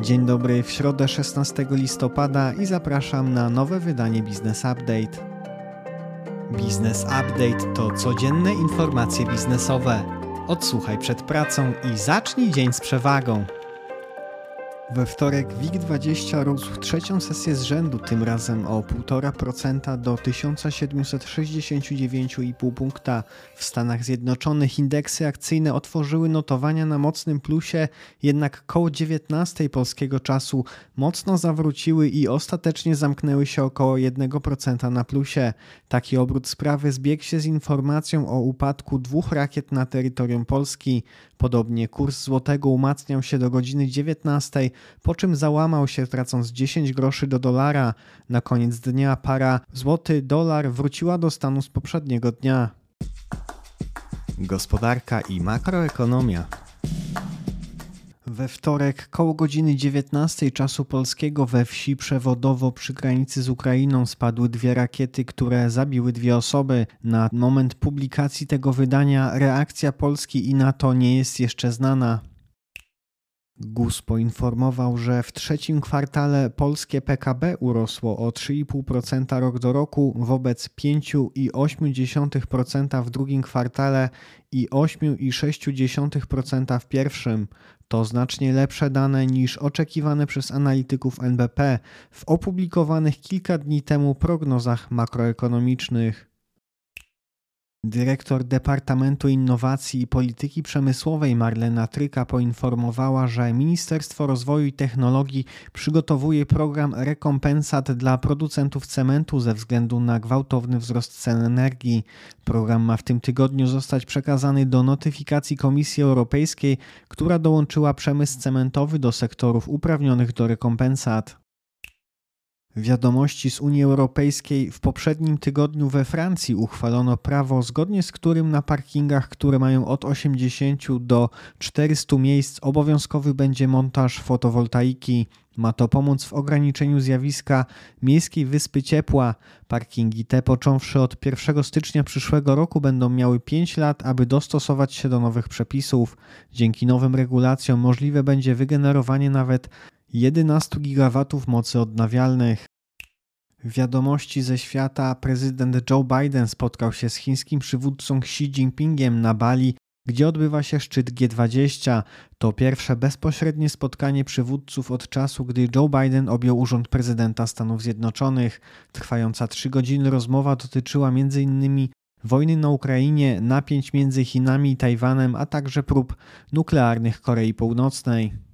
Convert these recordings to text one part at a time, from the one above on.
Dzień dobry, w środę 16 listopada i zapraszam na nowe wydanie Business Update. Business Update to codzienne informacje biznesowe. Odsłuchaj przed pracą i zacznij dzień z przewagą. We wtorek WIG20 rósł trzecią sesję z rzędu, tym razem o 1,5% do 1769,5 punkta. W Stanach Zjednoczonych indeksy akcyjne otworzyły notowania na mocnym plusie, jednak koło 19 polskiego czasu mocno zawróciły i ostatecznie zamknęły się około 1% na plusie. Taki obrót sprawy zbiegł się z informacją o upadku dwóch rakiet na terytorium Polski. Podobnie kurs złotego umacniał się do godziny 19, po czym załamał się tracąc 10 groszy do dolara. Na koniec dnia para złoty dolar wróciła do stanu z poprzedniego dnia. Gospodarka i makroekonomia. We wtorek koło godziny 19 czasu polskiego we wsi przewodowo przy granicy z Ukrainą spadły dwie rakiety, które zabiły dwie osoby. Na moment publikacji tego wydania reakcja Polski i NATO nie jest jeszcze znana. GUS poinformował, że w trzecim kwartale polskie PKB urosło o 3,5% rok do roku wobec 5,8% w drugim kwartale i 8,6% w pierwszym. To znacznie lepsze dane niż oczekiwane przez analityków NBP w opublikowanych kilka dni temu prognozach makroekonomicznych. Dyrektor Departamentu Innowacji i Polityki Przemysłowej Marlena Tryka poinformowała, że Ministerstwo Rozwoju i Technologii przygotowuje program rekompensat dla producentów cementu ze względu na gwałtowny wzrost cen energii. Program ma w tym tygodniu zostać przekazany do notyfikacji Komisji Europejskiej, która dołączyła przemysł cementowy do sektorów uprawnionych do rekompensat. Wiadomości z Unii Europejskiej w poprzednim tygodniu we Francji uchwalono prawo, zgodnie z którym na parkingach, które mają od 80 do 400 miejsc, obowiązkowy będzie montaż fotowoltaiki. Ma to pomóc w ograniczeniu zjawiska miejskiej wyspy ciepła. Parkingi te, począwszy od 1 stycznia przyszłego roku, będą miały 5 lat, aby dostosować się do nowych przepisów. Dzięki nowym regulacjom możliwe będzie wygenerowanie nawet 11 GW mocy odnawialnych. Wiadomości ze świata prezydent Joe Biden spotkał się z chińskim przywódcą Xi Jinpingiem na Bali, gdzie odbywa się szczyt G20. To pierwsze bezpośrednie spotkanie przywódców od czasu, gdy Joe Biden objął urząd prezydenta Stanów Zjednoczonych. Trwająca trzy godziny rozmowa dotyczyła m.in. wojny na Ukrainie, napięć między Chinami i Tajwanem, a także prób nuklearnych Korei Północnej.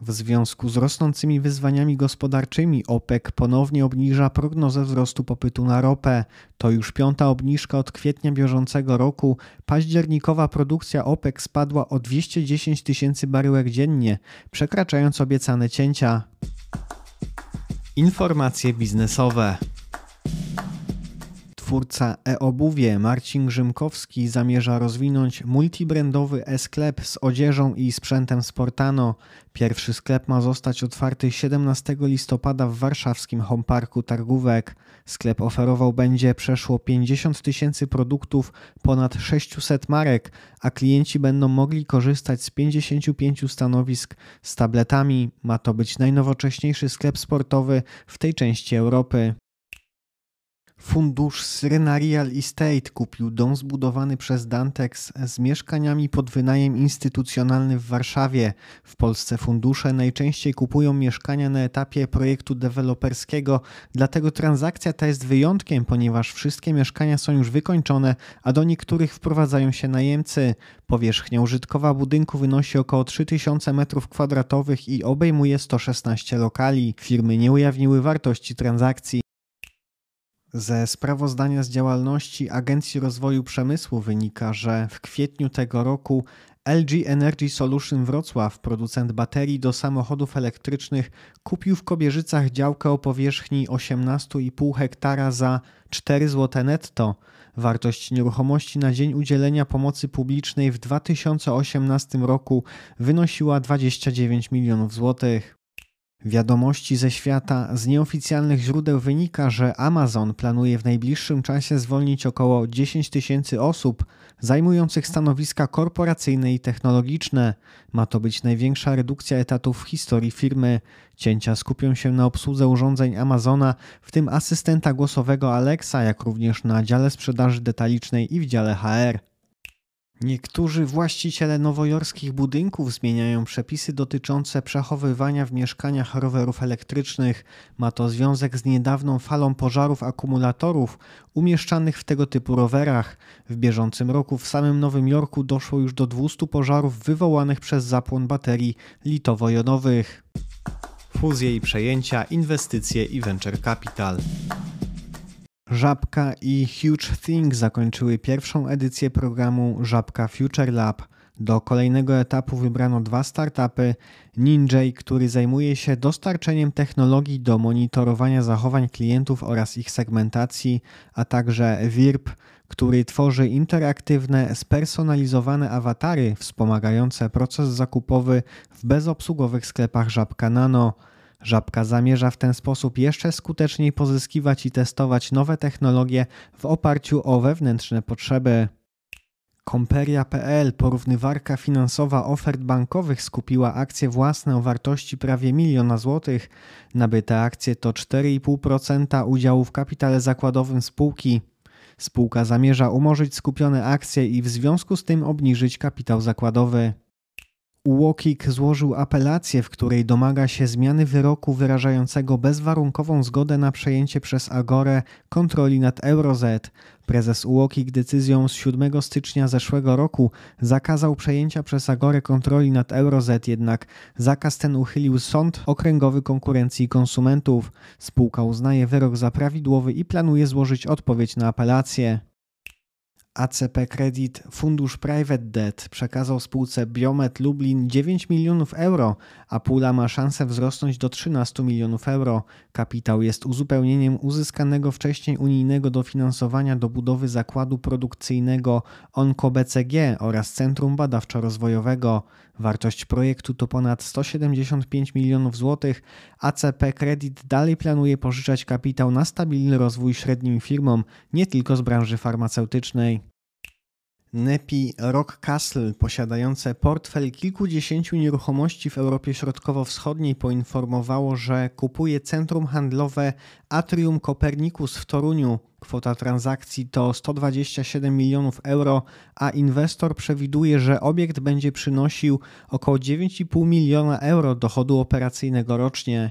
W związku z rosnącymi wyzwaniami gospodarczymi OPEC ponownie obniża prognozę wzrostu popytu na ropę. To już piąta obniżka od kwietnia bieżącego roku. Październikowa produkcja OPEC spadła o 210 tysięcy baryłek dziennie, przekraczając obiecane cięcia. Informacje biznesowe. Twórca e-obuwie Marcin Grzymkowski zamierza rozwinąć multibrandowy e-sklep z odzieżą i sprzętem Sportano. Pierwszy sklep ma zostać otwarty 17 listopada w warszawskim Home Parku Targówek. Sklep oferował będzie przeszło 50 tysięcy produktów, ponad 600 marek, a klienci będą mogli korzystać z 55 stanowisk z tabletami. Ma to być najnowocześniejszy sklep sportowy w tej części Europy. Fundusz Syrena Real Estate kupił dom zbudowany przez Dantex z mieszkaniami pod wynajem instytucjonalny w Warszawie. W Polsce fundusze najczęściej kupują mieszkania na etapie projektu deweloperskiego, dlatego transakcja ta jest wyjątkiem, ponieważ wszystkie mieszkania są już wykończone, a do niektórych wprowadzają się najemcy. Powierzchnia użytkowa budynku wynosi około 3000 m2 i obejmuje 116 lokali. Firmy nie ujawniły wartości transakcji. Ze sprawozdania z działalności Agencji Rozwoju Przemysłu wynika, że w kwietniu tego roku LG Energy Solution Wrocław, producent baterii do samochodów elektrycznych, kupił w Kobierzycach działkę o powierzchni 18,5 hektara za 4 zł netto. Wartość nieruchomości na dzień udzielenia pomocy publicznej w 2018 roku wynosiła 29 milionów złotych. Wiadomości ze świata z nieoficjalnych źródeł wynika, że Amazon planuje w najbliższym czasie zwolnić około 10 tysięcy osób zajmujących stanowiska korporacyjne i technologiczne. Ma to być największa redukcja etatów w historii firmy. Cięcia skupią się na obsłudze urządzeń Amazona, w tym asystenta głosowego Alexa, jak również na dziale sprzedaży detalicznej i w dziale HR. Niektórzy właściciele nowojorskich budynków zmieniają przepisy dotyczące przechowywania w mieszkaniach rowerów elektrycznych. Ma to związek z niedawną falą pożarów akumulatorów umieszczanych w tego typu rowerach. W bieżącym roku w samym Nowym Jorku doszło już do 200 pożarów wywołanych przez zapłon baterii litowo-jonowych. Fuzje i przejęcia, inwestycje i venture capital. Żabka i Huge Thing zakończyły pierwszą edycję programu Żabka Future Lab. Do kolejnego etapu wybrano dwa startupy: Ninja, który zajmuje się dostarczeniem technologii do monitorowania zachowań klientów oraz ich segmentacji, a także WIRP, który tworzy interaktywne, spersonalizowane awatary wspomagające proces zakupowy w bezobsługowych sklepach Żabka Nano. Żabka zamierza w ten sposób jeszcze skuteczniej pozyskiwać i testować nowe technologie w oparciu o wewnętrzne potrzeby. Komperia.pl, porównywarka finansowa ofert bankowych, skupiła akcje własne o wartości prawie miliona złotych. Nabyte akcje to 4,5% udziału w kapitale zakładowym spółki. Spółka zamierza umorzyć skupione akcje i w związku z tym obniżyć kapitał zakładowy. UOKiK złożył apelację, w której domaga się zmiany wyroku wyrażającego bezwarunkową zgodę na przejęcie przez Agorę kontroli nad Euroz. Prezes UOKiK decyzją z 7 stycznia zeszłego roku zakazał przejęcia przez Agorę kontroli nad Euroz, jednak zakaz ten uchylił Sąd Okręgowy Konkurencji i Konsumentów. Spółka uznaje wyrok za prawidłowy i planuje złożyć odpowiedź na apelację. ACP Credit Fundusz Private Debt przekazał spółce Biomet Lublin 9 milionów euro, a pula ma szansę wzrosnąć do 13 milionów euro. Kapitał jest uzupełnieniem uzyskanego wcześniej unijnego dofinansowania do budowy zakładu produkcyjnego OnkoBCG oraz Centrum Badawczo-Rozwojowego. Wartość projektu to ponad 175 milionów złotych. ACP Credit dalej planuje pożyczać kapitał na stabilny rozwój średnim firmom, nie tylko z branży farmaceutycznej. Nepi Rock Castle, posiadające portfel kilkudziesięciu nieruchomości w Europie Środkowo-Wschodniej, poinformowało, że kupuje centrum handlowe Atrium Copernicus w Toruniu. Kwota transakcji to 127 milionów euro, a inwestor przewiduje, że obiekt będzie przynosił około 9,5 miliona euro dochodu operacyjnego rocznie.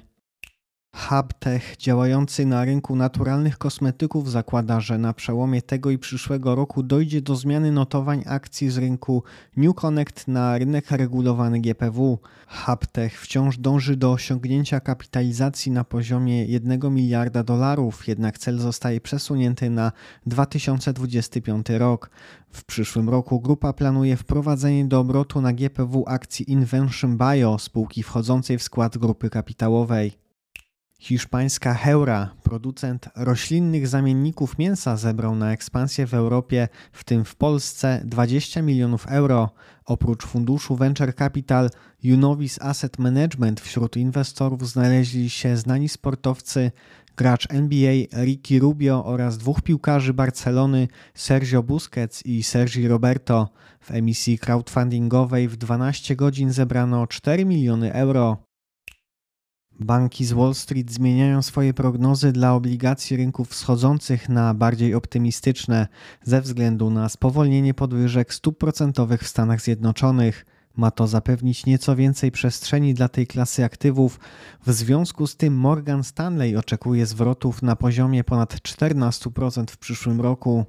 HubTech działający na rynku naturalnych kosmetyków zakłada, że na przełomie tego i przyszłego roku dojdzie do zmiany notowań akcji z rynku New Connect na rynek regulowany GPW. HubTech wciąż dąży do osiągnięcia kapitalizacji na poziomie 1 miliarda dolarów, jednak cel zostaje przesunięty na 2025 rok. W przyszłym roku grupa planuje wprowadzenie do obrotu na GPW akcji Invention Bio, spółki wchodzącej w skład grupy kapitałowej. Hiszpańska Heura, producent roślinnych zamienników mięsa, zebrał na ekspansję w Europie, w tym w Polsce, 20 milionów euro. Oprócz funduszu Venture Capital Junovis Asset Management wśród inwestorów znaleźli się znani sportowcy, gracz NBA Ricky Rubio oraz dwóch piłkarzy Barcelony Sergio Busquets i Sergi Roberto. W emisji crowdfundingowej w 12 godzin zebrano 4 miliony euro. Banki z Wall Street zmieniają swoje prognozy dla obligacji rynków wschodzących na bardziej optymistyczne ze względu na spowolnienie podwyżek stóp procentowych w Stanach Zjednoczonych. Ma to zapewnić nieco więcej przestrzeni dla tej klasy aktywów. W związku z tym Morgan Stanley oczekuje zwrotów na poziomie ponad 14% w przyszłym roku.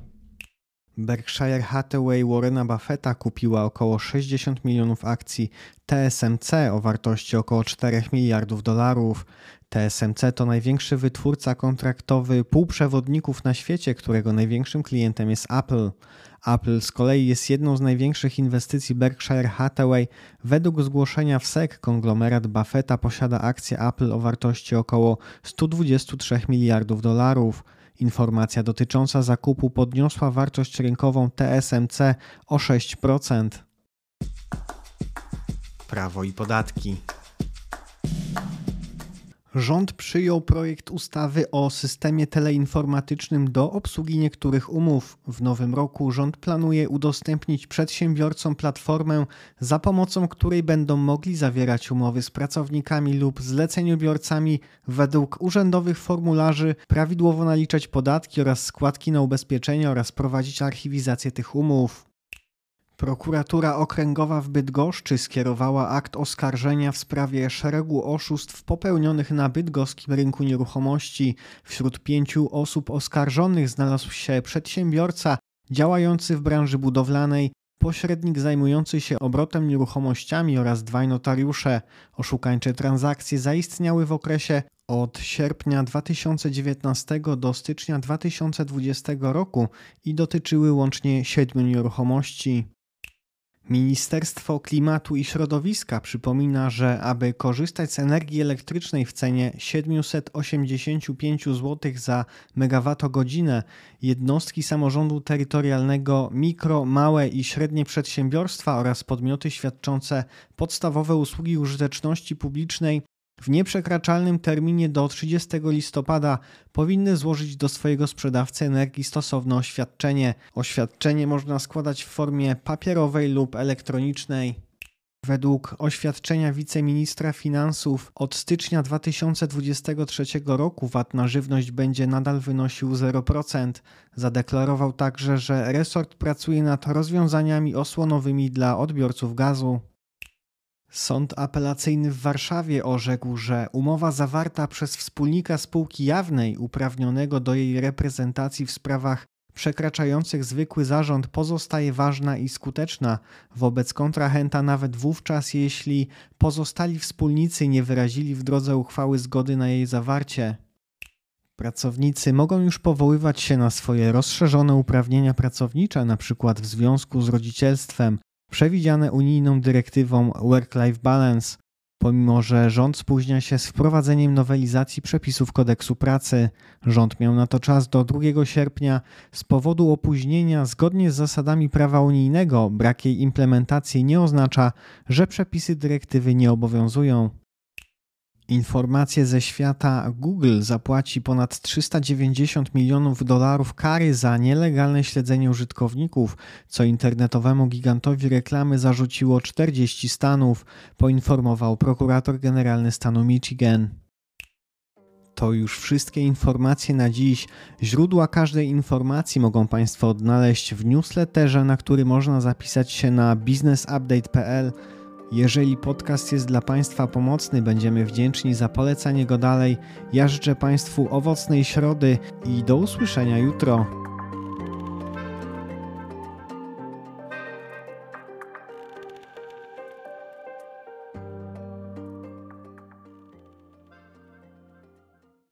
Berkshire Hathaway Warrena Buffetta kupiła około 60 milionów akcji TSMC o wartości około 4 miliardów dolarów. TSMC to największy wytwórca kontraktowy półprzewodników na świecie, którego największym klientem jest Apple. Apple z kolei jest jedną z największych inwestycji Berkshire Hathaway. Według zgłoszenia w SEC konglomerat Buffetta posiada akcje Apple o wartości około 123 miliardów dolarów. Informacja dotycząca zakupu podniosła wartość rynkową TSMC o 6%. Prawo i podatki. Rząd przyjął projekt ustawy o systemie teleinformatycznym do obsługi niektórych umów. W nowym roku rząd planuje udostępnić przedsiębiorcom platformę, za pomocą której będą mogli zawierać umowy z pracownikami lub zleceniobiorcami według urzędowych formularzy, prawidłowo naliczać podatki oraz składki na ubezpieczenia oraz prowadzić archiwizację tych umów. Prokuratura Okręgowa w Bydgoszczy skierowała akt oskarżenia w sprawie szeregu oszustw popełnionych na bydgoskim rynku nieruchomości. Wśród pięciu osób oskarżonych znalazł się przedsiębiorca działający w branży budowlanej, pośrednik zajmujący się obrotem nieruchomościami oraz dwaj notariusze. Oszukańcze transakcje zaistniały w okresie od sierpnia 2019 do stycznia 2020 roku i dotyczyły łącznie siedmiu nieruchomości. Ministerstwo Klimatu i Środowiska przypomina, że aby korzystać z energii elektrycznej w cenie 785 zł za megawattogodzinę, jednostki samorządu terytorialnego, mikro, małe i średnie przedsiębiorstwa oraz podmioty świadczące podstawowe usługi użyteczności publicznej w nieprzekraczalnym terminie do 30 listopada powinny złożyć do swojego sprzedawcy energii stosowne oświadczenie. Oświadczenie można składać w formie papierowej lub elektronicznej. Według oświadczenia wiceministra finansów od stycznia 2023 roku VAT na żywność będzie nadal wynosił 0%. Zadeklarował także, że resort pracuje nad rozwiązaniami osłonowymi dla odbiorców gazu. Sąd apelacyjny w Warszawie orzekł, że umowa zawarta przez wspólnika spółki jawnej uprawnionego do jej reprezentacji w sprawach przekraczających zwykły zarząd pozostaje ważna i skuteczna wobec kontrahenta nawet wówczas, jeśli pozostali wspólnicy nie wyrazili w drodze uchwały zgody na jej zawarcie. Pracownicy mogą już powoływać się na swoje rozszerzone uprawnienia pracownicze, np. w związku z rodzicielstwem, przewidziane unijną dyrektywą Work-Life Balance, pomimo że rząd spóźnia się z wprowadzeniem nowelizacji przepisów kodeksu pracy. Rząd miał na to czas do 2 sierpnia. Z powodu opóźnienia, zgodnie z zasadami prawa unijnego, brak jej implementacji nie oznacza, że przepisy dyrektywy nie obowiązują. Informacje ze świata Google zapłaci ponad 390 milionów dolarów kary za nielegalne śledzenie użytkowników, co internetowemu gigantowi reklamy zarzuciło 40 stanów, poinformował prokurator generalny stanu Michigan. To już wszystkie informacje na dziś. Źródła każdej informacji mogą Państwo odnaleźć w newsletterze, na który można zapisać się na businessupdate.pl. Jeżeli podcast jest dla Państwa pomocny, będziemy wdzięczni za polecanie go dalej. Ja życzę Państwu owocnej środy i do usłyszenia jutro.